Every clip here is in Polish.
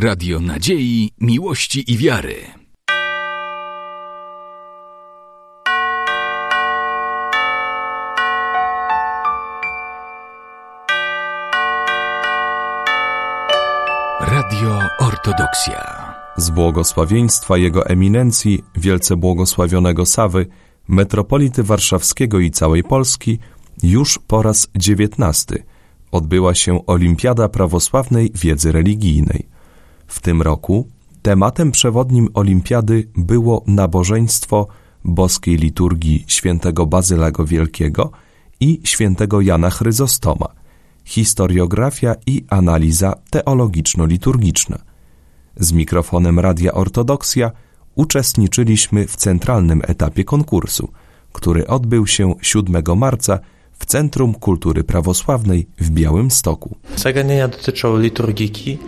Radio Nadziei, Miłości i Wiary. Radio Ortodoksja. Z błogosławieństwa Jego Eminencji, wielce błogosławionego Sawy, metropolity warszawskiego i całej Polski, już po raz dziewiętnasty odbyła się Olimpiada Prawosławnej Wiedzy Religijnej. W tym roku tematem przewodnim Olimpiady było nabożeństwo boskiej liturgii świętego Bazylego Wielkiego i świętego Jana Chryzostoma, historiografia i analiza teologiczno-liturgiczna. Z mikrofonem Radia Ortodoksja uczestniczyliśmy w centralnym etapie konkursu, który odbył się 7 marca w Centrum Kultury Prawosławnej w Białymstoku. Zagadnienia dotyczą liturgiki,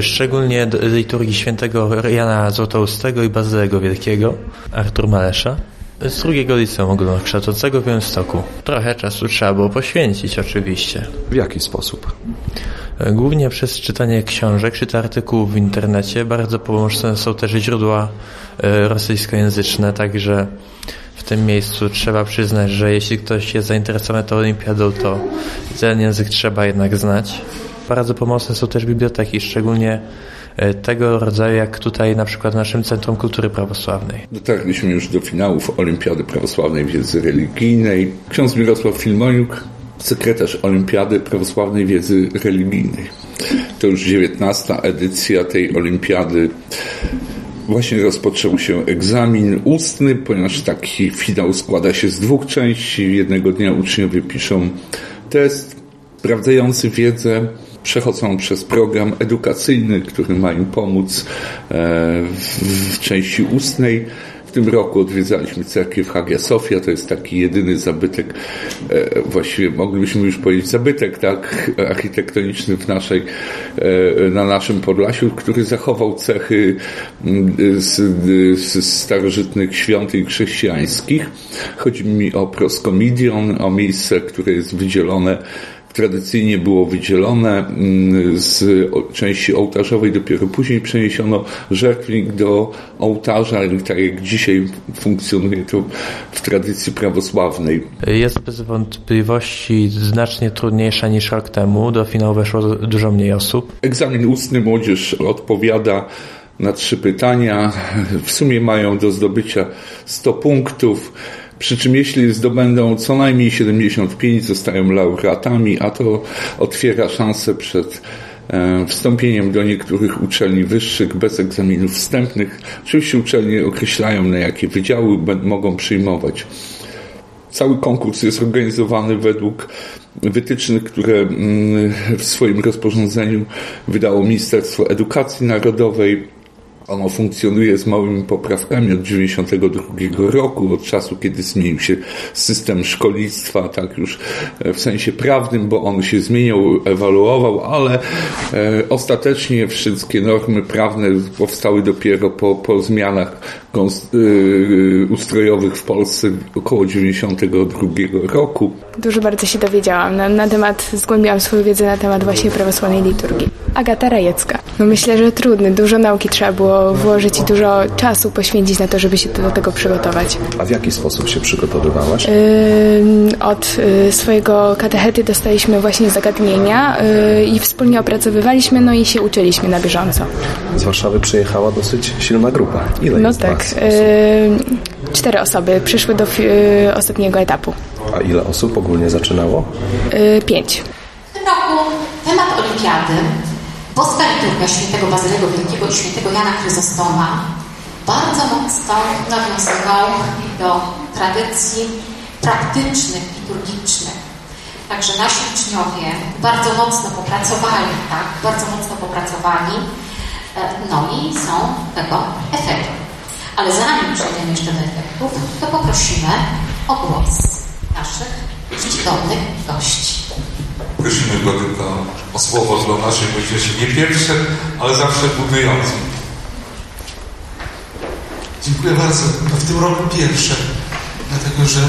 szczególnie liturgii świętego Jana Złotoustego i Bazylego Wielkiego, Artur Malesza, z drugiego liceum ogólnokształcącego w Białymstoku. Trochę czasu trzeba było poświęcić oczywiście. W jaki sposób? Głównie przez czytanie książek, czy artykułów w internecie. Bardzo pomocne są też źródła e, rosyjskojęzyczne, także tym miejscu trzeba przyznać, że jeśli ktoś jest zainteresowany tą olimpiadą, to ten język trzeba jednak znać. Bardzo pomocne są też biblioteki, szczególnie e, tego rodzaju jak tutaj na przykład w naszym Centrum Kultury Prawosławnej. Dotarliśmy już do finałów Olimpiady Prawosławnej Wiedzy Religijnej. Ksiądz Mirosław Filmoniuk, sekretarz Olimpiady Prawosławnej Wiedzy Religijnej. To już dziewiętnasta edycja tej olimpiady. Właśnie rozpoczął się egzamin ustny, ponieważ taki finał składa się z dwóch części. Jednego dnia uczniowie piszą test sprawdzający wiedzę, przechodzą przez program edukacyjny, który ma im pomóc e, w części ustnej. Tym roku odwiedzaliśmy cerkiew Hagia Sofia, to jest taki jedyny zabytek, e, właściwie moglibyśmy już powiedzieć zabytek, tak, architektoniczny w naszej, e, na naszym Podlasiu, który zachował cechy mm, z, z starożytnych świątyń chrześcijańskich. Chodzi mi o proskomidion, o miejsce, które jest wydzielone tradycyjnie było wydzielone mm, z części ołtarzowej, dopiero później przeniesiono żertwnik do ołtarza, tak jak dzisiaj funkcjonuje to w tradycji prawosławnej. Jest bez wątpliwości znacznie trudniejsza niż rok temu. Do finału weszło dużo mniej osób. Egzamin ustny młodzież odpowiada na trzy pytania. W sumie mają do zdobycia 100 punktów. Przy czym jeśli zdobędą co najmniej 75, zostają laureatami, a to otwiera szansę przed e, wstąpieniem do niektórych uczelni wyższych bez egzaminów wstępnych. Oczywiście uczelnie określają, na jakie wydziały mogą przyjmować. Cały konkurs jest organizowany według wytycznych, które mm, w swoim rozporządzeniu wydało Ministerstwo Edukacji Narodowej. Ono funkcjonuje z małymi poprawkami od 1992 roku, od czasu, kiedy zmienił się system szkolnictwa, tak już e, w sensie prawnym, bo on się zmieniał, ewaluował, ale e, ostatecznie wszystkie normy prawne powstały dopiero po, po zmianach ustrojowych w Polsce około 1992 roku. Dużo bardzo się dowiedziałam na, na temat, zgłębiłam swoją wiedzę na temat właśnie prawosławnej liturgii. Agata Rajecka. No myślę, że trudny, dużo nauki trzeba było włożyć i dużo czasu poświęcić na to, żeby się do tego przygotować. A w jaki sposób się przygotowywałaś? Yy, od yy, swojego katechety dostaliśmy właśnie zagadnienia yy, i wspólnie opracowywaliśmy, no i się uczyliśmy na bieżąco. Z Warszawy przyjechała dosyć silna grupa. Ile no jest tak. Yy, cztery osoby przyszły do yy, ostatniego etapu. A ile osób ogólnie zaczynało? Yy, pięć. W tym roku temat olimpiady Boska liturgia świętego Bazylego Wielkiego i świętego Jana Chryzostoma bardzo mocno nawiązywał do tradycji praktycznych, liturgicznych. Także nasi uczniowie bardzo mocno popracowali, tak, bardzo mocno popracowali, e, no i są tego efekty. Ale zanim przejdziemy jeszcze do efektów, to poprosimy o głos naszych czcigodnych gości. Prosimy go tylko o słowo dla naszej młodzieży. Nie pierwsze, ale zawsze budujące. Dziękuję bardzo. To w tym roku pierwsze, dlatego że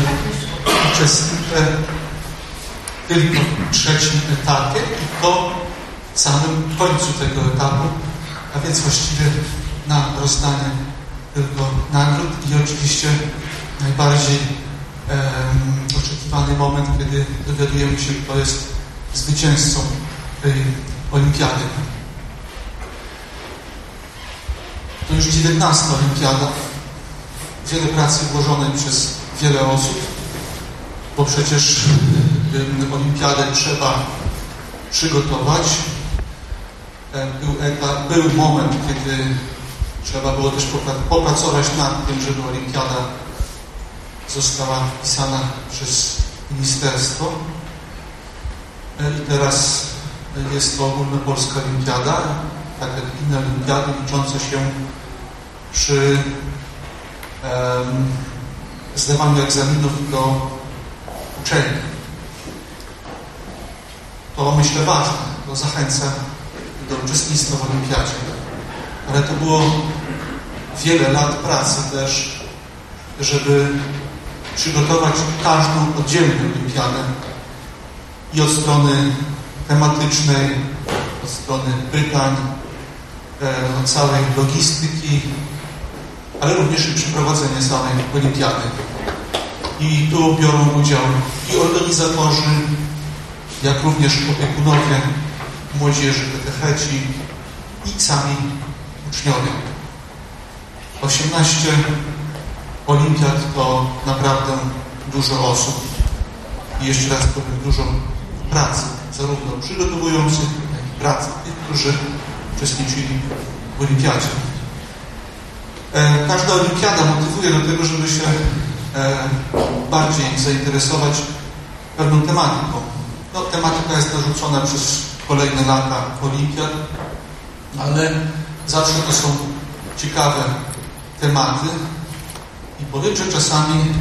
uczestniczę tylko w trzecim etapie i po samym końcu tego etapu a więc właściwie na rozdanie tylko nagród i oczywiście najbardziej um, oczekiwany moment, kiedy dowiadujemy się, kto jest zwycięzcą tej olimpiady. To już 19 olimpiada. Wiele pracy włożonej przez wiele osób, bo przecież olimpiadę trzeba przygotować. Był, etap, był moment, kiedy trzeba było też popracować nad tym, żeby olimpiada została wpisana przez ministerstwo. I teraz jest to ogólnopolska olimpiada, tak jak inne olimpiady liczące się przy um, zdawaniu egzaminów do uczelni. To myślę ważne, to zachęca do uczestnictwa w olimpiadzie. Ale to było wiele lat pracy też, żeby przygotować każdą oddzielną olimpiadę i od strony tematycznej, od strony pytań, e, od całej logistyki, ale również i przeprowadzenie samej olimpiady. I tu biorą udział i organizatorzy, jak również opiekunowie młodzieży, katecheci i sami uczniowie. 18 olimpiad to naprawdę dużo osób. I jeszcze raz powiem, dużo pracy, zarówno przygotowujących, jak i pracy tych, którzy uczestniczyli w olimpiadzie. E, każda olimpiada motywuje do tego, żeby się e, bardziej zainteresować pewną tematyką. No, tematyka jest narzucona przez kolejne lata olimpiad, ale zawsze to są ciekawe tematy i porycze czasami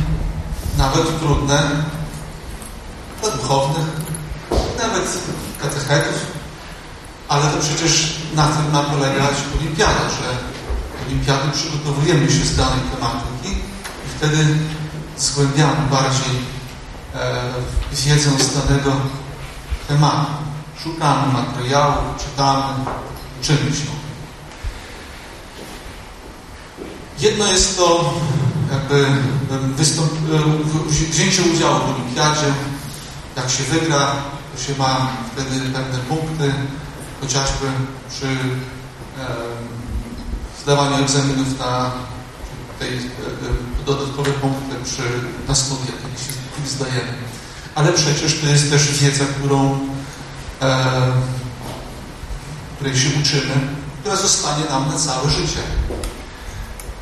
nawet trudne dla duchownych, nawet katechetów, ale to przecież na tym ma polegać olimpiada, że olimpiady przygotowujemy się z danej tematyki i wtedy zgłębiamy bardziej e, wiedzę z danego tematu. Szukamy materiału, czytamy, uczymy się. Jedno jest to jakby wystąp, wzięcie udziału w olimpiadzie. Jak się wygra, to się ma wtedy pewne punkty, chociażby przy e, zdawaniu egzaminów na tej, e, dodatkowe punkty przy, na studiach, kiedy się zdajemy. Ale przecież to jest też wiedza, którą e, której się uczymy, która zostanie nam na całe życie.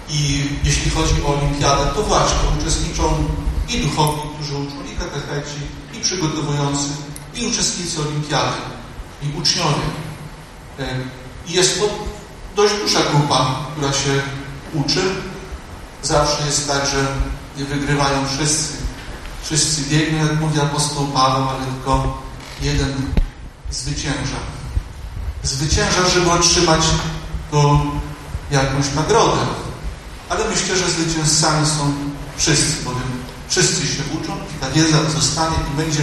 I jeśli chodzi o olimpiadę, to właśnie uczestniczą i duchowni, którzy uczą, i katecheci, i przygotowujący, i uczestnicy olimpiady, i uczniowie. I jest to dość duża grupa, która się uczy. Zawsze jest tak, że nie wygrywają wszyscy. Wszyscy biegną, jak mówi apostoł Paweł, ale tylko jeden zwycięża. Zwycięża, żeby otrzymać tą jakąś nagrodę. Ale myślę, że zwycięzcami są wszyscy, bowiem wszyscy się uczą i ta wiedza zostanie i będzie,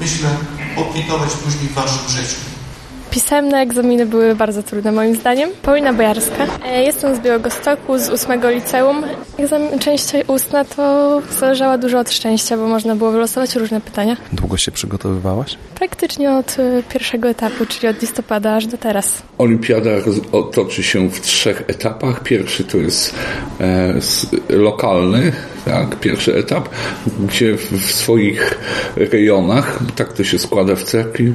myślę, opitować później w waszym życiu. Pisemne egzaminy były bardzo trudne moim zdaniem. Paulina Bojarska. E, jestem z Białegostoku, z ósmego liceum. Egzamin, część ustna to zależała dużo od szczęścia, bo można było wylosować różne pytania. Długo się przygotowywałaś? Praktycznie od e, pierwszego etapu, czyli od listopada aż do teraz. Olimpiada toczy się w trzech etapach. Pierwszy to jest e, lokalny, tak, pierwszy etap, gdzie w swoich rejonach, tak to się składa w cerkwi, e,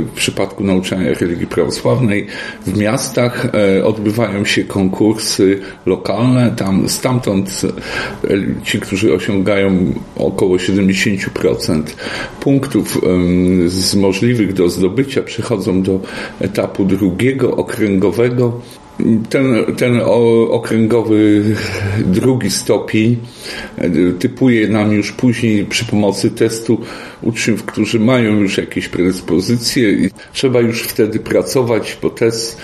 w przypadku nauczania religii prawosławnej, w miastach e, odbywają się konkursy lokalne, tam stamtąd e, ci, którzy osiągają około 70% punktów z możliwych do zdobycia, przechodzą do etapu drugiego, okręgowego, ten, ten okręgowy drugi stopień e, typuje nam już później przy pomocy testu uczniów, którzy mają już jakieś predyspozycje i trzeba już wtedy pracować, bo test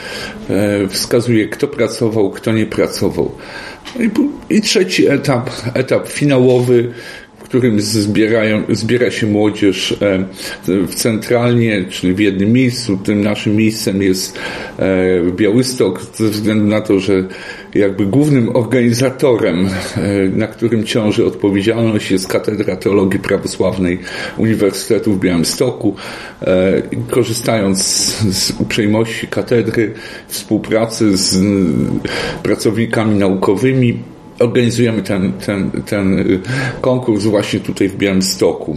e, wskazuje, kto pracował, kto nie pracował. I, trzeci etap, etap finałowy, którym zbierają, zbiera się młodzież e, w centralnie, czyli w jednym miejscu. Tym naszym miejscem jest e, Białystok, ze względu na to, że jakby głównym organizatorem, na którym ciąży odpowiedzialność jest Katedra Teologii Prawosławnej Uniwersytetu w Białymstoku. Korzystając z uprzejmości katedry, współpracy z pracownikami naukowymi, organizujemy ten, ten, ten y, konkurs właśnie tutaj w Białymstoku.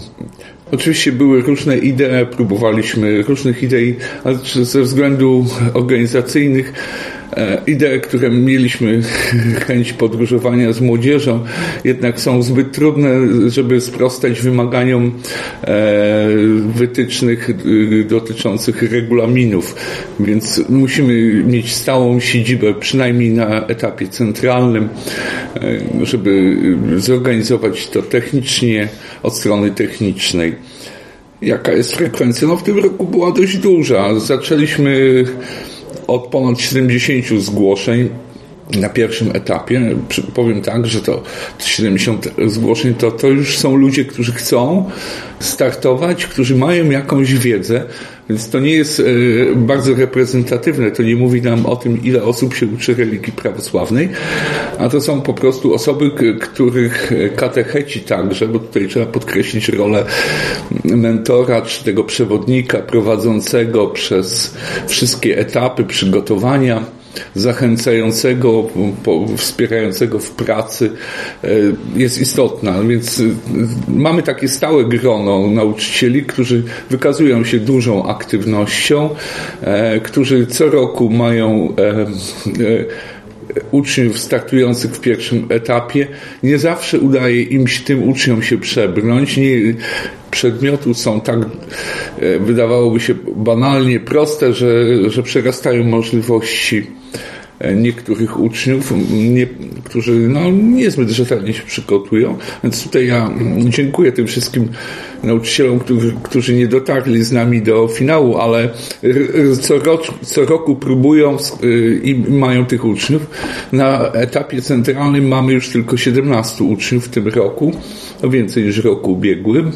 Oczywiście były różne idee, próbowaliśmy różnych idei, ale ze względu organizacyjnych idee, które mieliśmy chęć podróżowania z młodzieżą, jednak są zbyt trudne, żeby sprostać wymaganiom e, wytycznych e, dotyczących regulaminów, więc musimy mieć stałą siedzibę, przynajmniej na etapie centralnym, żeby zorganizować to technicznie, od strony technicznej. Jaka jest frekwencja? No w tym roku była dość duża. Zaczęliśmy od ponad 70 zgłoszeń na pierwszym etapie. Powiem tak, że to 70 zgłoszeń to, to już są ludzie, którzy chcą startować, którzy mają jakąś wiedzę, więc to nie jest e, bardzo reprezentatywne, to nie mówi nam o tym, ile osób się uczy religii prawosławnej, a to są po prostu osoby, których katecheci także, bo tutaj trzeba podkreślić rolę mentora, czy tego przewodnika prowadzącego przez wszystkie etapy przygotowania zachęcającego, wspierającego w pracy e, jest istotna. Więc e, mamy takie stałe grono nauczycieli, którzy wykazują się dużą aktywnością, e, którzy co roku mają uczniów startujących w pierwszym etapie. Nie zawsze udaje im się tym uczniom się przebrnąć. Nie, przedmiotu są tak, wydawałoby się banalnie proste, że, że przerastają możliwości niektórych uczniów, nie, którzy no, niezbyt rzetelnie się przygotują. Więc tutaj ja dziękuję tym wszystkim nauczycielom, którzy, którzy nie dotarli z nami do finału, ale co, rocz, co roku próbują y, i mają tych uczniów. Na etapie centralnym mamy już tylko 17 uczniów w tym roku, no więcej niż roku ubiegłym.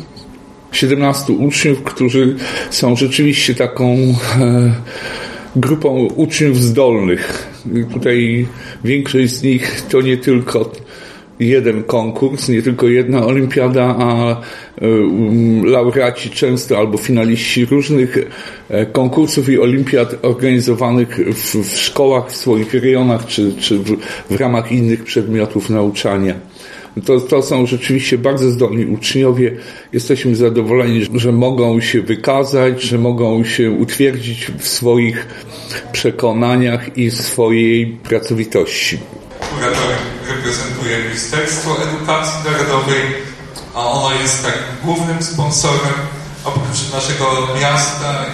17 uczniów, którzy są rzeczywiście taką e, grupą uczniów zdolnych. Tutaj większość z nich to nie tylko jeden konkurs, nie tylko jedna olimpiada, a e, laureaci często albo finaliści różnych e, konkursów i olimpiad organizowanych w, w szkołach, w swoich rejonach czy, czy w, w ramach innych przedmiotów nauczania. To, to są rzeczywiście bardzo zdolni uczniowie. Jesteśmy zadowoleni, że mogą się wykazać, że mogą się utwierdzić w swoich przekonaniach i swojej pracowitości. Kurator reprezentuje Ministerstwo Edukacji Narodowej, a ono jest tak głównym sponsorem oprócz naszego miasta.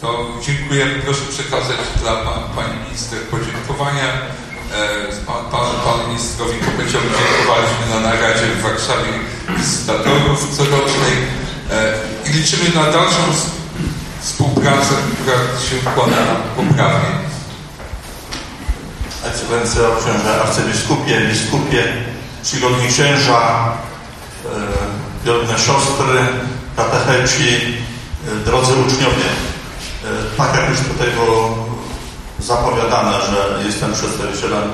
To dziękuję. Proszę przekazać dla pani minister podziękowania Pan, pan, panu ministrowi Kopeciowi dziękowaliśmy na naradzie w Warszawie wizytatorów corocznej e, i liczymy na dalszą współpracę, która się układa poprawnie. Ekscelencjo księże arcybiskupie, biskupie, czcigodni księża, e, wielne siostry, katecheci, e, drodzy uczniowie. Tak jak już tutaj było zapowiadane, że jestem przedstawicielem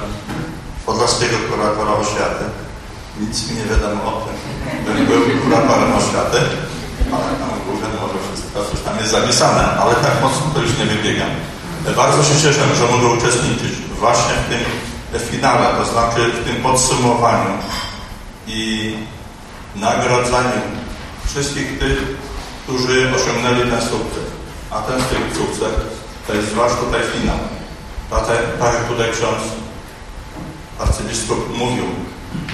Podlaskiego Kuratora Oświaty. Nic mi nie wiadomo o tym, nie byłem kuratorem oświaty, ale tam górze może wszystko coś tam jest zapisane, ale tak mocno to już nie wybiegam. Bardzo się cieszę, że mogę uczestniczyć właśnie w tym finale, to znaczy w tym podsumowaniu i nagradzaniu wszystkich tych, którzy osiągnęli ten sukces. A ten sukces to jest zwłaszcza tutaj finał. Jak tutaj ksiądz arcybiskup mówił,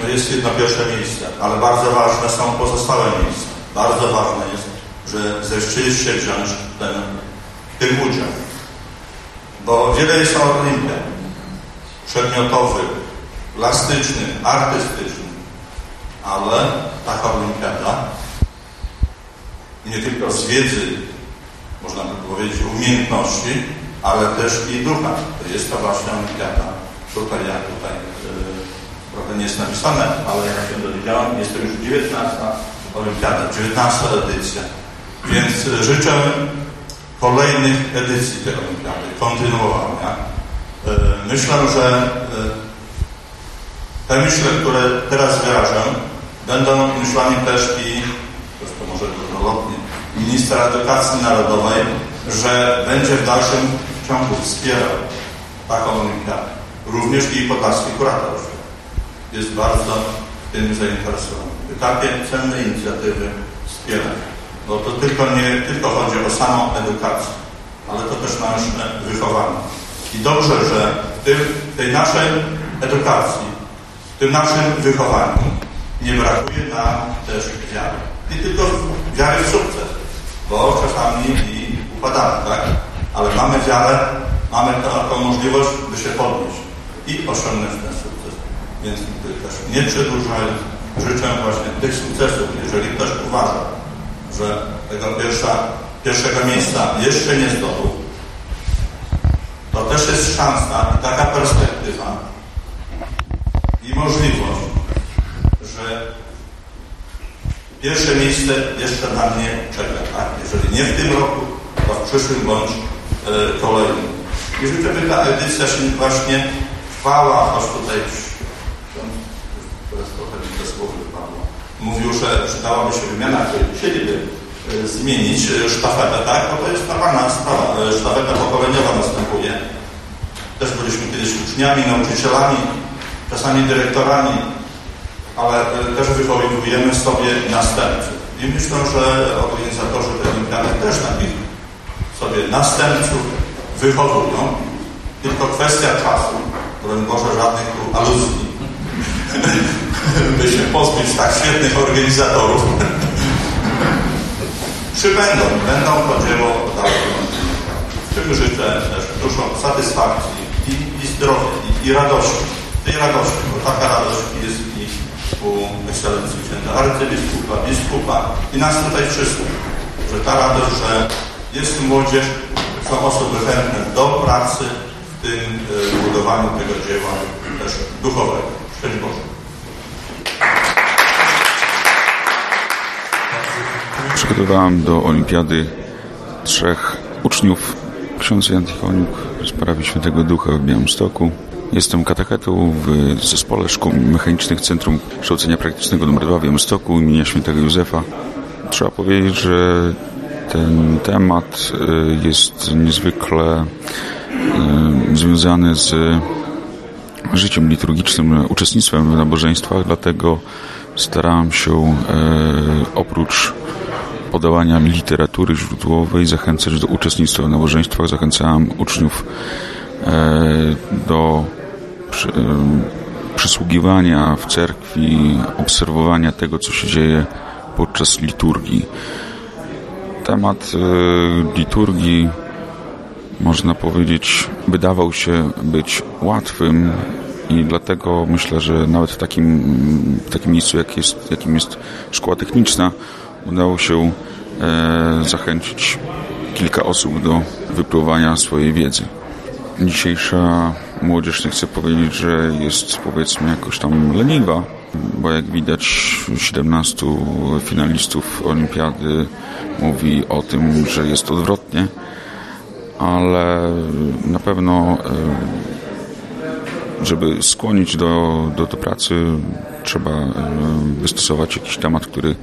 no jest jedno pierwsze miejsce, ale bardzo ważne są pozostałe miejsca. Bardzo ważne jest, że zechcieliście wziąć ten, tym udział. Bo wiele jest na Olimpie. Przedmiotowy, plastyczny, artystyczny. Ale taka olimpiada nie tylko z wiedzy, można by powiedzieć, umiejętności, ale też i ducha. Jest to właśnie olimpiada. Tutaj ja tutaj y, trochę nie jest napisane, ale jak się dowiedziałem, jest to już 19 olimpiada, 19 edycja. Więc e, życzę kolejnych edycji tej olimpiady, kontynuowania. E, myślę, że te myśli, które teraz wyrażę, będą myślami też i, to może chronologicznie, ministra edukacji narodowej, że będzie w dalszym ciągu wspierał taką olimpiadę. Również i podlaski kurator jest bardzo tym zainteresowany. Takie cenne inicjatywy wspiera. Bo to tylko nie tylko chodzi o samą edukację, ale to też nasze wychowanie. I dobrze, że w, tym, w tej naszej edukacji, w tym naszym wychowaniu nie brakuje nam też wiary. Nie tylko wiary w sukces, bo czasami i upadamy, tak? Ale mamy wiarę, mamy taką możliwość, by się podnieść i osiągnąć ten sukces. Więc też nie przedłużając, życzę właśnie tych sukcesów, jeżeli ktoś uważa, że tego pierwsza, pierwszego miejsca jeszcze nie zdobył, to też jest szansa i taka perspektywa i możliwość, że pierwsze miejsce jeszcze na mnie czeka, tak? Jeżeli nie w tym roku, to w przyszłym bądź kolejnym. I życzę, by ta edycja się właśnie trwała, choć tutaj teraz trochę mi te słowo wypadło. Mówił, że przydałaby się wymiana, której chcieliby y, zmienić y, sztafetę, tak? Bo to jest normalna sprawa. Sztafeta pokoleniowa następuje. Też byliśmy kiedyś uczniami, nauczycielami, czasami dyrektorami, ale też wychowujemy sobie następców. I myślę, że organizatorzy tej olimpiady też takich sobie następców wychowują. Tylko kwestia czasu, broń Boże żadnych tu aluzji, by się pozbyć tak świetnych organizatorów. Przybędą, będą to dzieło dalej. Czym życzę też dużo satysfakcji i, i zdrowia, i, i radości. Tej radości, bo taka radość jest i u ekscelencji księdza arcybiskupa, biskupa i nas tutaj wszystkich, że ta radość, że jest młodzież, są osoby chętne do pracy w tym y, budowaniu tego dzieła też duchowego. Szczęść Boże. Przygotowałem do olimpiady trzech uczniów. Ksiądz Jan Tichoniuk z parafii Świętego Ducha w Białymstoku. Jestem katechetą w zespole szkół mechanicznych Centrum Kształcenia Praktycznego nr 2 w Białymstoku imienia Świętego Józefa. Trzeba powiedzieć, że ten temat y, jest niezwykle y, związany z życiem liturgicznym, uczestnictwem w nabożeństwach, dlatego starałem się y, oprócz podawania literatury źródłowej zachęcać do uczestnictwa w nabożeństwach. Zachęcałem uczniów do przysługiwania w cerkwi, obserwowania tego, co się dzieje podczas liturgii. Temat liturgii, można powiedzieć, wydawał się być łatwym i dlatego myślę, że nawet w takim, w takim miejscu, jak jest, jakim jest szkoła techniczna, udało się e, zachęcić kilka osób do wypróbowania swojej wiedzy. Dzisiejsza młodzież, nie chcę powiedzieć, że jest powiedzmy jakoś tam leniwa, bo jak widać 17 finalistów olimpiady mówi o tym, że jest odwrotnie, ale na pewno żeby skłonić do, do, do pracy trzeba wystosować jakiś temat, który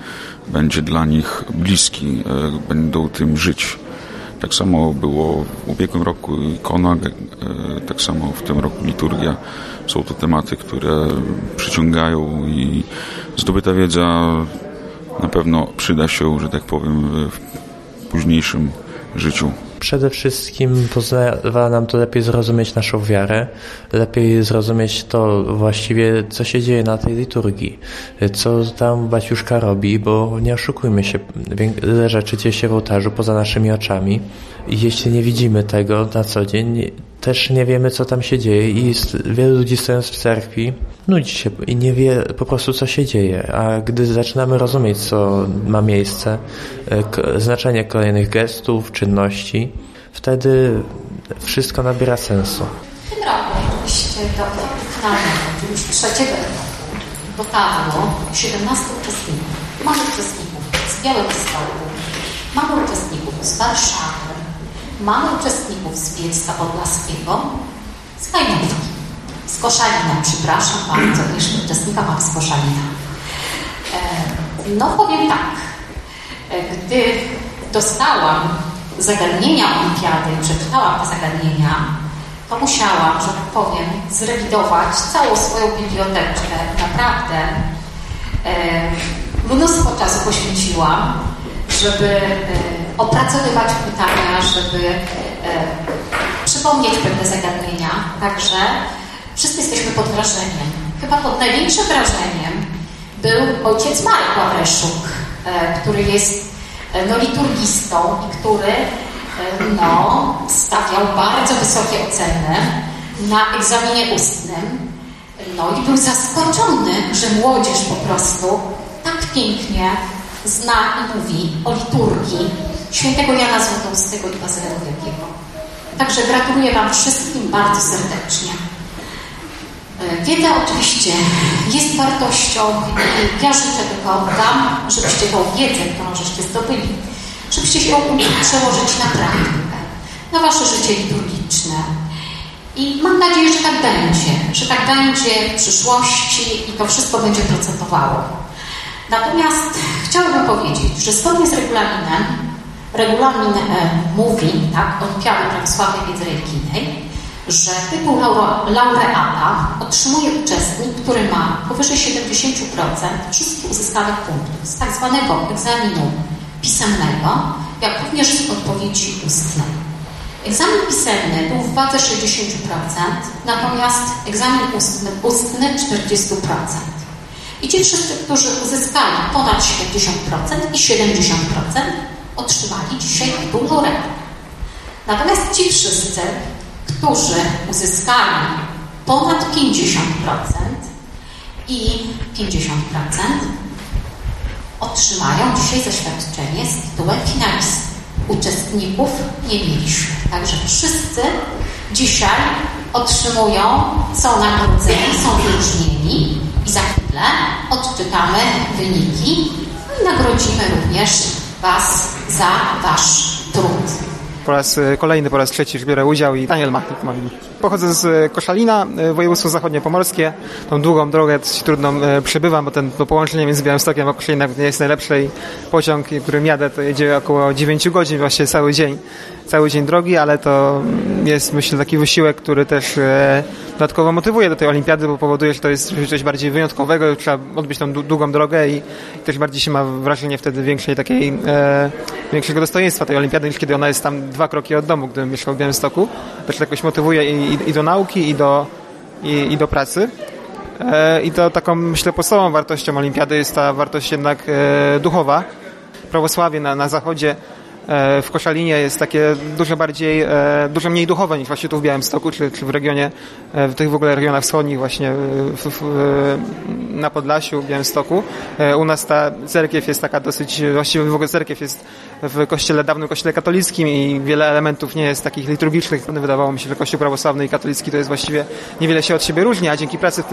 będzie dla nich bliski, będą tym żyć. Tak samo było w ubiegłym roku ikona, tak samo w tym roku liturgia. Są to tematy, które przyciągają i zdobyta wiedza na pewno przyda się, że tak powiem, w późniejszym życiu. Przede wszystkim pozwala nam to lepiej zrozumieć naszą wiarę, lepiej zrozumieć to właściwie, co się dzieje na tej liturgii, co tam Baciuszka robi, bo nie oszukujmy się, wiele rzeczy dzieje się w ołtarzu poza naszymi oczami i jeśli nie widzimy tego na co dzień, też nie wiemy, co tam się dzieje i wielu ludzi stojąc w cerkwi nudzi się i nie wie po prostu, co się dzieje, a gdy zaczynamy rozumieć, co ma miejsce, znaczenie kolejnych gestów, czynności, wtedy wszystko nabiera sensu. W tym roku czyli już trzeciego etapu, dotarło 17 uczestników. Mamy uczestników z Białegostoku, mamy uczestników z Warszawy, mamy uczestników z Bielska Podlaskiego, z Hajnówki, z Koszalina, przepraszam bardzo, jeszcze uczestnika mam z Koszalina. E, no powiem tak, e, gdy dostałam zagadnienia olimpiady, przeczytałam te zagadnienia, to musiałam, że tak powiem, zrewidować całą swoją biblioteczkę. Naprawdę e, mnóstwo czasu poświęciłam, żeby opracowywać pytania, żeby e, przypomnieć pewne zagadnienia. Także wszyscy jesteśmy pod wrażeniem. Chyba pod największym wrażeniem był ojciec Marek Ławreszuk, e, który jest e, no, liturgistą i który no, stawiał bardzo wysokie oceny na egzaminie ustnym. No i był zaskoczony, że młodzież po prostu tak pięknie zna i mówi o liturgii świętego Jana Złotowskiego i Bazylego Wielkiego. Także gratuluję Wam wszystkim bardzo serdecznie. Wiedza oczywiście jest wartością i ja życzę tylko Wam, żebyście tą wiedzę, którą żeście zdobyli, żebyście się mogli przełożyć na praktykę, na Wasze życie liturgiczne. I mam nadzieję, że tak będzie, że tak będzie w przyszłości i to wszystko będzie procentowało. Natomiast chciałabym powiedzieć, że zgodnie z regulaminem, regulamin e, mówi, tak, Olimpiady Prawosławnej Wiedzy Religijnej, że tytuł laureata otrzymuje uczestnik, który ma powyżej 70% wszystkich uzyskanych punktów z tak zwanego egzaminu pisemnego, jak również z odpowiedzi ustnej. Egzamin pisemny był w wadze 60%, natomiast egzamin ustny, ustny 40%. I ci wszyscy, którzy uzyskali ponad 70% i 70% otrzymali dzisiaj tytuł. Natomiast ci wszyscy, którzy uzyskali ponad 50% i 50% otrzymają dzisiaj zaświadczenie z tytułem finalisty. Uczestników nie mieliśmy. Także wszyscy dzisiaj otrzymują, są nagrodzeni, są wyróżnieni i za chwilę odczytamy wyniki no i nagrodzimy również Was za Wasz trud. Po raz e, kolejny, po raz trzeci biorę udział i Daniel Machnik Pochodzę z e, Koszalina, e, województwo zachodniopomorskie. Tą długą drogę trudną przebywam, bo ten, to połączenie między Białymstokiem a Koszalinem nie jest najlepsze pociąg, którym jadę, to jedzie około 9 godzin, właśnie cały dzień cały dzień drogi, ale to jest myślę taki wysiłek, który też e, dodatkowo motywuje do tej olimpiady, bo powoduje, że to jest coś bardziej wyjątkowego, trzeba odbyć tą długą drogę i też bardziej się ma wrażenie wtedy większej takiej, e, większego dostojeństwa tej olimpiady, niż kiedy ona jest tam dwa kroki od domu, gdybym mieszkał w Białymstoku. Też jakoś motywuje i, i, i do nauki, i do, i, i do pracy. E, I to taką, myślę, podstawową wartością olimpiady jest ta wartość jednak duchowa. Prawosławie na, na zachodzie w Koszalinie jest takie dużo bardziej, e, dużo mniej duchowe niż właśnie tu w Białymstoku, czy, czy w regionie, e, w tych w ogóle regionach wschodnich właśnie w, w, na Podlasiu, w Białymstoku. U nas ta cerkiew jest taka dosyć, właściwie w ogóle cerkiew jest w kościele, dawnym kościele katolickim i wiele elementów nie jest takich liturgicznych. Wydawało mi się, że kościół prawosławny i katolicki to jest właściwie niewiele się od siebie różni, a dzięki pracy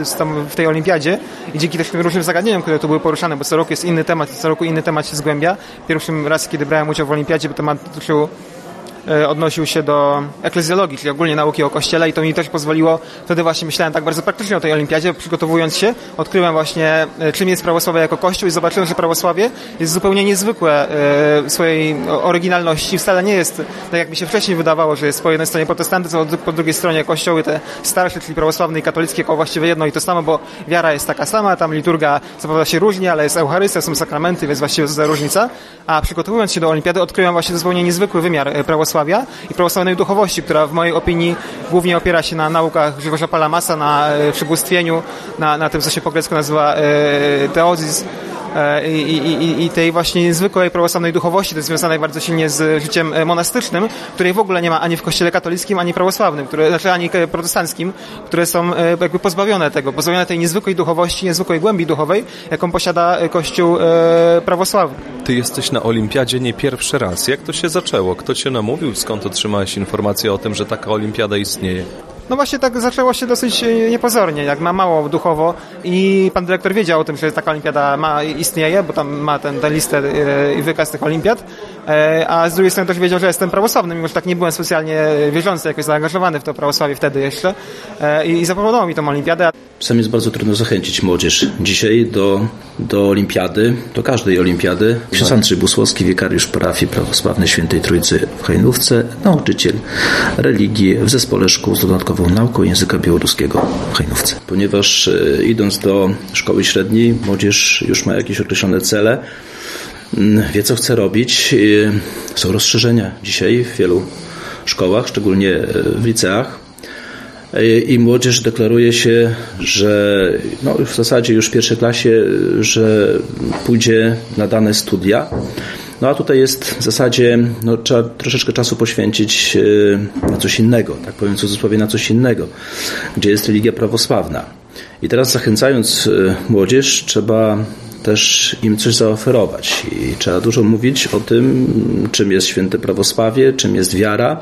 w tej olimpiadzie i dzięki też tym różnym zagadnieniom, które tu były poruszane, bo co roku jest inny temat, co roku inny temat się zgłębia. Pierwszym raz, kiedy brałem udział w olimpiadzie, bo temat dotyczył E, odnosił się do eklezjologii, czyli ogólnie nauki o Kościele i to mi też pozwoliło, wtedy właśnie myślałem tak bardzo praktycznie o tej olimpiadzie, przygotowując się, odkryłem właśnie e, czym jest prawosławie jako Kościół i zobaczyłem, że prawosławie jest zupełnie niezwykłe e, w swojej oryginalności, wcale nie jest tak jak mi się wcześniej wydawało, że jest po jednej stronie protestantyzm, a po drugiej stronie kościoły te starsze, czyli prawosławne i katolickie, jako właściwie jedno i to samo, bo wiara jest taka sama, tam liturga co prawda się różni, ale jest Eucharystia, są sakramenty, więc właściwie to za różnica, a przygotowując się do olimpiady odkryłem właśnie zupełnie niezwykły wymiar prawosławia prawosławia i prawosławnej duchowości, która w mojej opinii głównie opiera się na naukach Grzegorza Palamasa, na e, przybóstwieniu, na, na tym, co się po grecku nazywa e, teozis, i, i, i tej właśnie niezwykłej prawosławnej duchowości, to jest związane bardzo silnie z życiem e, monastycznym, której w ogóle nie ma ani w kościele katolickim, ani prawosławnym, które, znaczy ani protestanckim, które są e, jakby pozbawione tego, pozbawione tej niezwykłej duchowości, niezwykłej głębi duchowej, jaką posiada kościół prawosławny. Ty jesteś na olimpiadzie nie pierwszy raz. Jak to się zaczęło? Kto cię namówił? Skąd otrzymałeś informację o tym, że taka olimpiada istnieje? No właśnie tak zaczęło się dosyć e, niepozornie, jak ma mało duchowo. I pan dyrektor wiedział o tym, że taka olimpiada ma, istnieje, bo tam ma ten, tę listę e, i wykaz tych olimpiad, a z drugiej strony też wiedział, że jestem prawosławny, mimo że tak nie byłem specjalnie wierzący, jakoś zaangażowany w to prawosławie wtedy jeszcze i zaproponował mi tą olimpiadę. Czasami jest bardzo trudno zachęcić młodzież dzisiaj do, do olimpiady, do każdej olimpiady. Ksiądz Andrzej Busłowski, wikariusz parafii prawosławnej Świętej Trójcy w Hajnówce, nauczyciel religii w zespole szkół z dodatkową nauką języka białoruskiego w Hajnówce. Ponieważ e, idąc do szkoły średniej, młodzież już ma jakieś określone cele, wie co chce robić. Są rozszerzenia dzisiaj w wielu szkołach, szczególnie e, w liceach i młodzież deklaruje się, że no, w zasadzie już w pierwszej klasie, że pójdzie na dane studia. No a tutaj jest w zasadzie, no, trzeba troszeczkę czasu poświęcić e, na coś innego, tak powiem w cudzysłowie, na coś innego, gdzie jest religia prawosławna. I teraz zachęcając e, młodzież, trzeba też im coś zaoferować i trzeba dużo mówić o tym, czym jest święte prawosławie, czym jest wiara,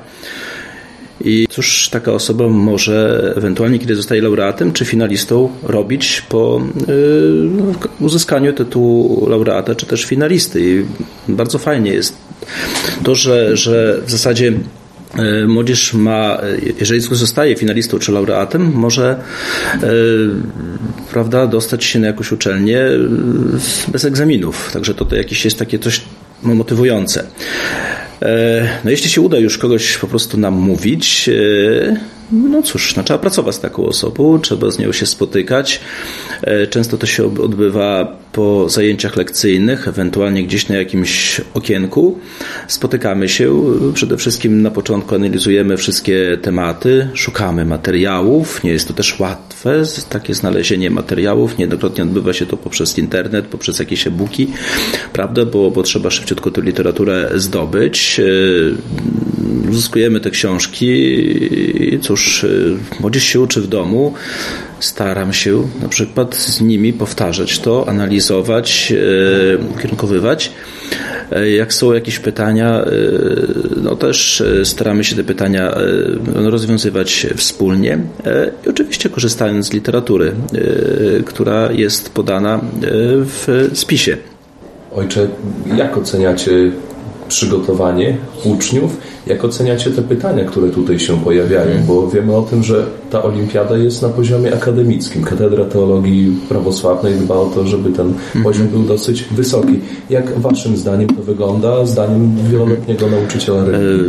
i cóż taka osoba może ewentualnie, kiedy zostaje laureatem czy finalistą, robić po y, uzyskaniu tytułu laureata czy też finalisty. I bardzo fajnie jest to, że, że w zasadzie Młodzież ma, jeżeli zostaje finalistą czy laureatem, może y, prawda, dostać się na jakąś uczelnię bez egzaminów. Także to, to jakieś jest takie coś motywujące. E, no jeśli się uda już kogoś po prostu nam mówić, e, no cóż, no, trzeba pracować z taką osobą, trzeba z nią się spotykać. E, często to się odbywa po zajęciach lekcyjnych, ewentualnie gdzieś na jakimś okienku. Spotykamy się, przede wszystkim na początku analizujemy wszystkie tematy, szukamy materiałów. Nie jest to też łatwe, takie znalezienie materiałów. Niejednokrotnie odbywa się to poprzez internet, poprzez jakieś e-booki, prawda, bo, bo trzeba szybciutko tę literaturę zdobyć. Uzyskujemy te książki i cóż, e, młodzież się uczy w domu, staram się na przykład z nimi powtarzać to, analizować, e, kierunkowywać. E, jak są jakieś pytania, no też staramy się te pytania rozwiązywać wspólnie i oczywiście korzystając z literatury, która jest podana w spisie. Ojcze, jak oceniacie przygotowanie uczniów jak oceniacie te pytania, które tutaj się pojawiają? Bo wiemy o tym, że ta olimpiada jest na poziomie akademickim. Katedra Teologii Prawosławnej dba o to, żeby ten poziom był dosyć wysoki. Jak waszym zdaniem to wygląda, zdaniem wieloletniego nauczyciela religii?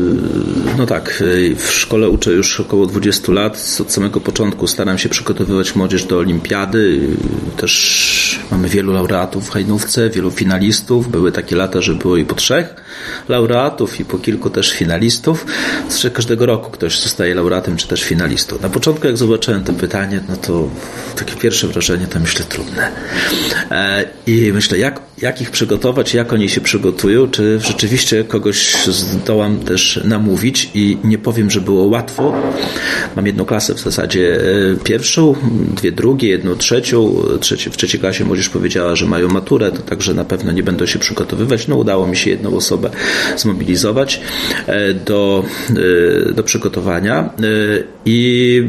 No tak, w szkole uczę już około 20 lat. Od samego początku staram się przygotowywać młodzież do olimpiady. Też mamy wielu laureatów w Hajnówce, wielu finalistów. Były takie lata, że było i po trzech laureatów i po kilku też finalistów. Zresztą każdego roku ktoś zostaje laureatem czy też finalistą. Na początku jak zobaczyłem to pytanie, no to takie pierwsze wrażenie to myślę trudne. E, I myślę, jak, jak ich przygotować, jak oni się przygotują, czy rzeczywiście kogoś zdołam też namówić i nie powiem, że było łatwo. Mam jedną klasę w zasadzie e, pierwszą, dwie drugie, jedną trzecią. W trzeciej klasie młodzież powiedziała, że mają maturę, to także na pewno nie będą się przygotowywać. No udało mi się jedną osobę zmobilizować e, do, do przygotowania. I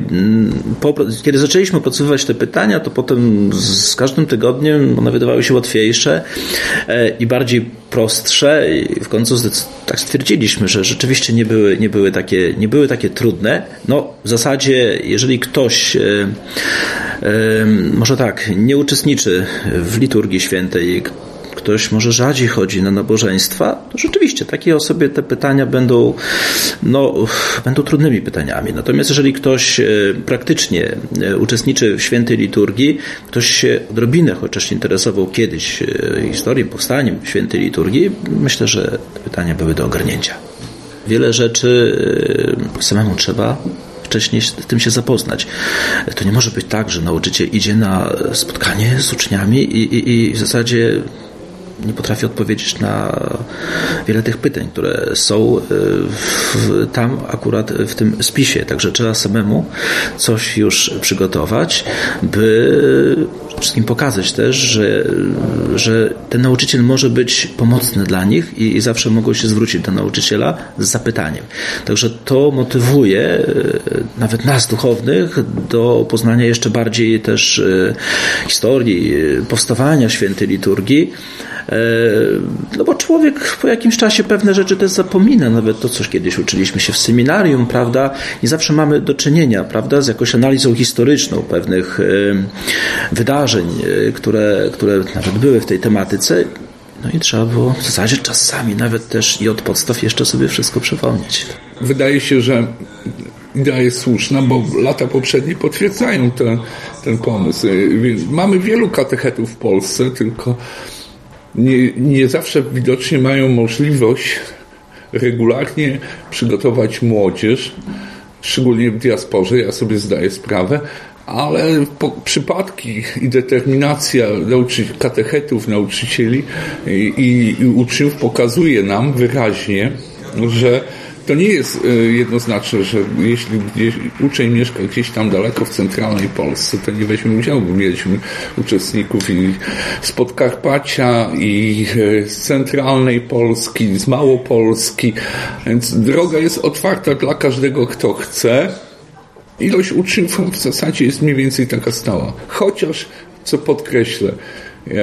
po, kiedy zaczęliśmy opracowywać te pytania, to potem z każdym tygodniem one wydawały się łatwiejsze i bardziej prostsze i w końcu tak stwierdziliśmy, że rzeczywiście nie były, nie były, takie, nie były takie trudne. No w zasadzie, jeżeli ktoś może tak, nie uczestniczy w liturgii świętej, ktoś może rzadziej chodzi na nabożeństwa, to rzeczywiście takiej osobie te pytania będą, no, będą trudnymi pytaniami. Natomiast jeżeli ktoś e, praktycznie e, uczestniczy w świętej liturgii, ktoś się odrobinę chociaż interesował kiedyś e, historią, powstaniem świętej liturgii, myślę, że te pytania były do ogarnięcia. Wiele rzeczy samemu trzeba wcześniej z tym się zapoznać. To nie może być tak, że nauczyciel idzie na spotkanie z uczniami i, i, i w zasadzie nie potrafi odpowiedzieć na wiele tych pytań, które są w, tam akurat w tym spisie. Także trzeba samemu coś już przygotować, by wszystkim pokazać też, że, że ten nauczyciel może być pomocny dla nich i, i zawsze mogą się zwrócić do nauczyciela z zapytaniem. Także to motywuje e, nawet nas duchownych do poznania jeszcze bardziej też e, historii powstawania świętej liturgii, no bo człowiek po jakimś czasie pewne rzeczy też zapomina, nawet to, co kiedyś uczyliśmy się w seminarium, prawda? Nie zawsze mamy do czynienia, prawda, z jakąś analizą historyczną pewnych wydarzeń, które, które nawet były w tej tematyce. No i trzeba było w zasadzie czasami nawet też i od podstaw jeszcze sobie wszystko przypomnieć. Wydaje się, że idea jest słuszna, bo lata poprzednie potwierdzają ten, ten pomysł. Mamy wielu katechetów w Polsce, tylko nie, nie zawsze widocznie mają możliwość regularnie przygotować młodzież, szczególnie w diasporze, ja sobie zdaję sprawę, ale przypadki i determinacja nauczy, katechetów, nauczycieli i, i, i uczniów pokazuje nam wyraźnie, że to nie jest e, jednoznaczne, że jeśli gdzieś, uczeń mieszka gdzieś tam daleko w centralnej Polsce, to nie weźmie udziału. Mieliśmy uczestników i z Podkarpacia, i e, z centralnej Polski, z Małopolski, więc droga jest otwarta dla każdego, kto chce. Ilość uczniów w zasadzie jest mniej więcej taka stała. Chociaż, co podkreślę, e,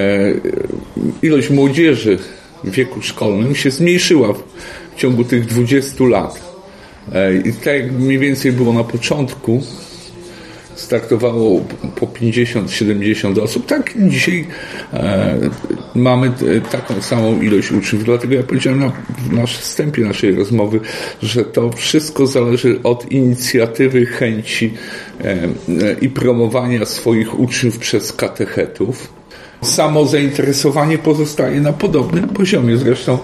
ilość młodzieży w wieku szkolnym się zmniejszyła w ciągu tych 20 lat. E, I tak jak mniej więcej było na początku, startowało po 50-70 osób, tak dzisiaj e, mamy taką samą ilość uczniów. Dlatego ja powiedziałem na, na wstępie naszej rozmowy, że to wszystko zależy od inicjatywy, chęci e, e, i promowania swoich uczniów przez katechetów samo zainteresowanie pozostaje na podobnym poziomie. Zresztą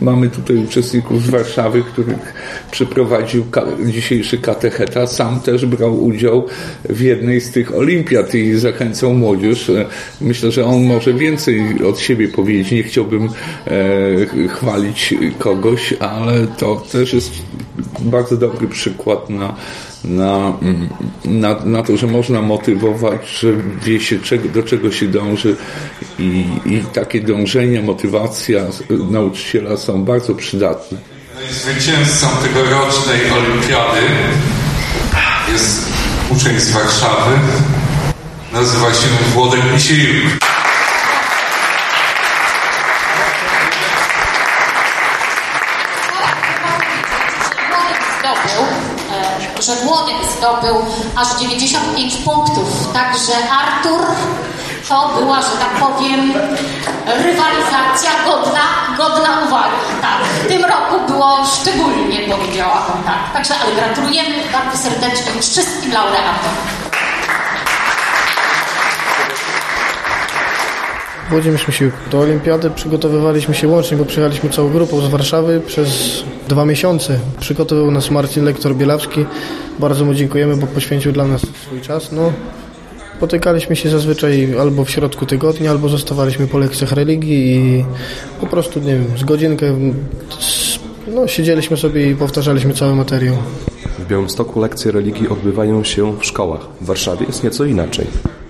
mamy tutaj uczestników z Warszawy, których przeprowadził dzisiejszy katecheta. Sam też brał udział w jednej z tych olimpiad i zachęcał młodzież. Myślę, że on może więcej od siebie powiedzieć. Nie chciałbym e, chwalić kogoś, ale to też jest bardzo dobry przykład na na, na, na to, że można motywować, że wie się czego, do czego się dąży i, i takie dążenia, motywacja nauczyciela są bardzo przydatne. Zwycięzcą tegorocznej olimpiady jest uczeń z Warszawy. Nazywa się Włodek Misiejuk. Młody zdobył aż 95 punktów. Także Artur to była, że tak powiem, rywalizacja godna, godna uwagi. Tak, w tym roku było szczególnie, powiedziałabym tak. Także, ale gratulujemy bardzo serdecznie wszystkim laureatom. Włodzimierz Misiłek. Do olimpiady przygotowywaliśmy się łącznie, bo przyjechaliśmy całą grupą z Warszawy przez dwa miesiące. Przygotował nas Marcin Lektor Bielawski. Bardzo mu dziękujemy, bo poświęcił dla nas swój czas. No, Potykaliśmy się zazwyczaj albo w środku tygodnia, albo zostawaliśmy po lekcjach religii i po prostu, nie wiem, z godzinkę no, siedzieliśmy sobie i powtarzaliśmy cały materiał. W Białymstoku lekcje religii odbywają się w szkołach. W Warszawie jest nieco inaczej.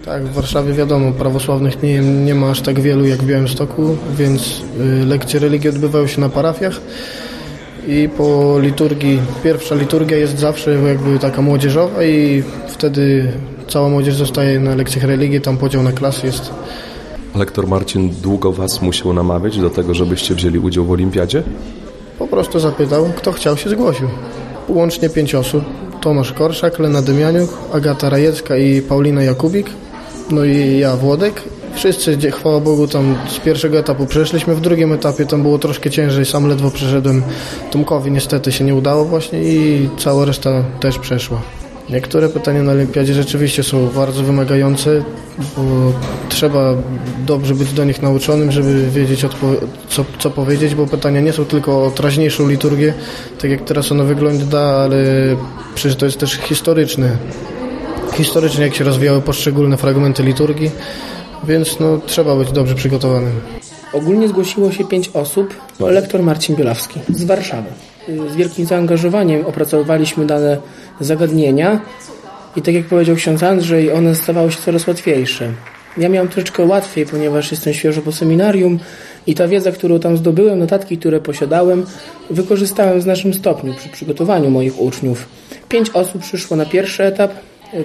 Tak, w Warszawie wiadomo, prawosławnych nie, nie ma aż tak wielu jak w Białymstoku, więc y, lekcje religii odbywają się na parafiach i po liturgii, pierwsza liturgia jest zawsze jakby taka młodzieżowa i wtedy cała młodzież zostaje na lekcjach religii, tam podział na klasy jest. Lektor Marcin długo Was musiał namawiać do tego, żebyście wzięli udział w olimpiadzie? Po prostu zapytał, kto chciał się zgłosił. Łącznie pięć osób. Tomasz Korszak, Lena Dymianiuk, Agata Rajecka i Paulina Jakubik no i ja, Włodek. Wszyscy, chwała Bogu, tam z pierwszego etapu przeszliśmy. W drugim etapie tam było troszkę ciężej. Sam ledwo przeszedłem. Tomkowi niestety się nie udało właśnie i cała reszta też przeszła. Niektóre pytania na olimpiadzie rzeczywiście są bardzo wymagające, bo trzeba dobrze być do nich nauczonym, żeby wiedzieć co, co powiedzieć, bo pytania nie są tylko o teraźniejszą liturgię, tak jak teraz ona wygląda, ale przecież to jest też historyczne historycznie, jak się rozwijały poszczególne fragmenty liturgii, więc no, trzeba być dobrze przygotowanym. Ogólnie zgłosiło się pięć osób. Lektor Marcin Bielawski z Warszawy. Z wielkim zaangażowaniem opracowywaliśmy dane zagadnienia i tak jak powiedział ksiądz Andrzej, one stawały się coraz łatwiejsze. Ja miałem troszeczkę łatwiej, ponieważ jestem świeżo po seminarium i ta wiedza, którą tam zdobyłem, notatki, które posiadałem, wykorzystałem w znacznym stopniu przy przygotowaniu moich uczniów. Pięć osób przyszło na pierwszy etap.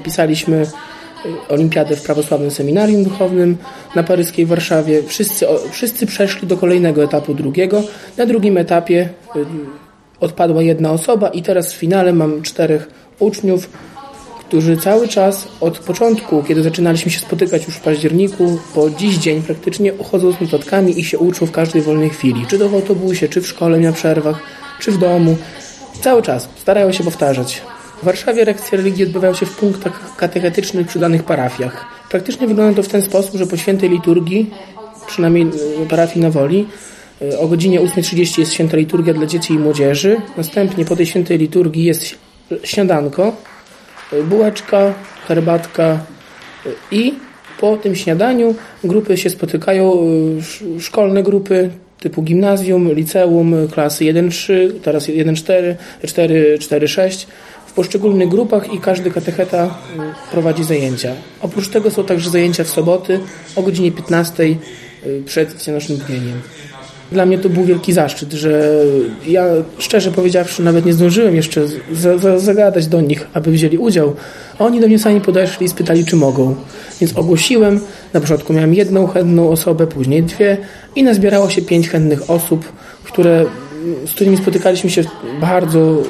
Pisaliśmy olimpiadę w prawosławnym seminarium duchownym na paryskiej Warszawie. Wszyscy, wszyscy przeszli do kolejnego etapu drugiego. Na drugim etapie odpadła jedna osoba i teraz w finale mam czterech uczniów, którzy cały czas od początku, kiedy zaczynaliśmy się spotykać już w październiku, po dziś dzień praktycznie chodzą z notatkami i się uczą w każdej wolnej chwili. Czy to w autobusie, czy w szkole na przerwach, czy w domu. Cały czas starają się powtarzać. W Warszawie lekcje religii odbywają się w punktach katechetycznych przy danych parafiach. Praktycznie wygląda to w ten sposób, że po świętej liturgii, przynajmniej parafii na Woli, o godzinie 8.30 jest święta liturgia dla dzieci i młodzieży. Następnie po tej świętej liturgii jest śniadanko, bułeczka, herbatka i po tym śniadaniu grupy się spotykają, szkolne grupy typu gimnazjum, liceum, klasy 1-3, teraz 1-4, 4-4-6 w poszczególnych grupach i każdy katecheta prowadzi zajęcia. Oprócz tego są także zajęcia w soboty o godzinie 15 przed naszym bdzeniem. Dla mnie to był wielki zaszczyt, że ja szczerze powiedziawszy nawet nie zdążyłem jeszcze za, za, zagadać do nich, aby wzięli udział, a oni do mnie sami podeszli i spytali, czy mogą. Więc ogłosiłem, na początku miałem jedną chętną osobę, później dwie i nazbierało się pięć chętnych osób, które, z którymi spotykaliśmy się bardzo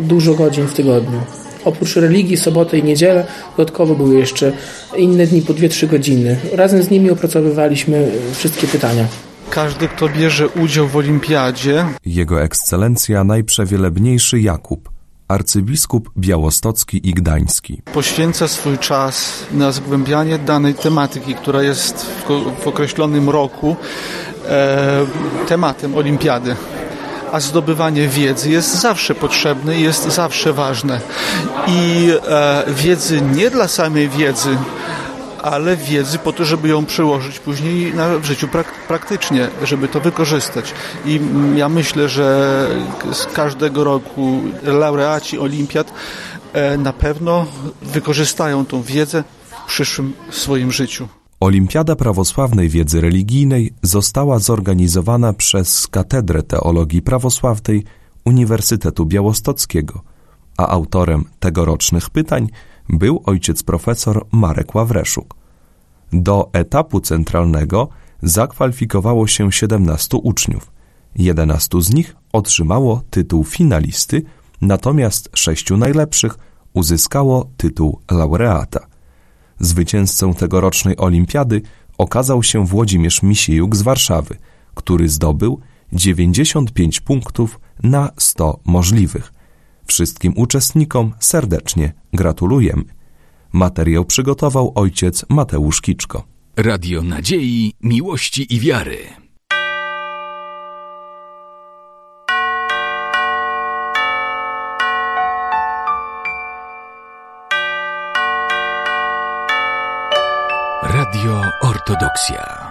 dużo godzin w tygodniu. Oprócz religii, sobotę i niedzielę, dodatkowo były jeszcze inne dni po 2-3 godziny. Razem z nimi opracowywaliśmy wszystkie pytania. Każdy, kto bierze udział w olimpiadzie, Jego ekscelencja najprzewielebniejszy Jakub, arcybiskup białostocki i gdański. poświęca swój czas na zgłębianie danej tematyki, która jest w, w określonym roku e, tematem olimpiady. A zdobywanie wiedzy jest zawsze potrzebne jest zawsze ważne. I e, wiedzy nie dla samej wiedzy, ale wiedzy po to, żeby ją przełożyć później na, w życiu prak praktycznie, żeby to wykorzystać. I ja myślę, że z każdego roku laureaci olimpiad e, na pewno wykorzystają tą wiedzę w przyszłym swoim życiu. Olimpiada Prawosławnej Wiedzy Religijnej została zorganizowana przez Katedrę Teologii Prawosławnej Uniwersytetu Białostockiego, a autorem tegorocznych pytań był ojciec profesor Marek Ławreszuk. Do etapu centralnego zakwalifikowało się 17 uczniów. 11 z nich otrzymało tytuł finalisty, natomiast sześciu najlepszych uzyskało tytuł laureata. Zwycięzcą tegorocznej olimpiady okazał się Włodzimierz Misiejuk z Warszawy, który zdobył 95 punktów na 100 możliwych. Wszystkim uczestnikom serdecznie gratulujemy. Materiał przygotował ojciec Mateusz Kiczko. Radio Nadziei, Miłości i Wiary. Radio Ortodoksja.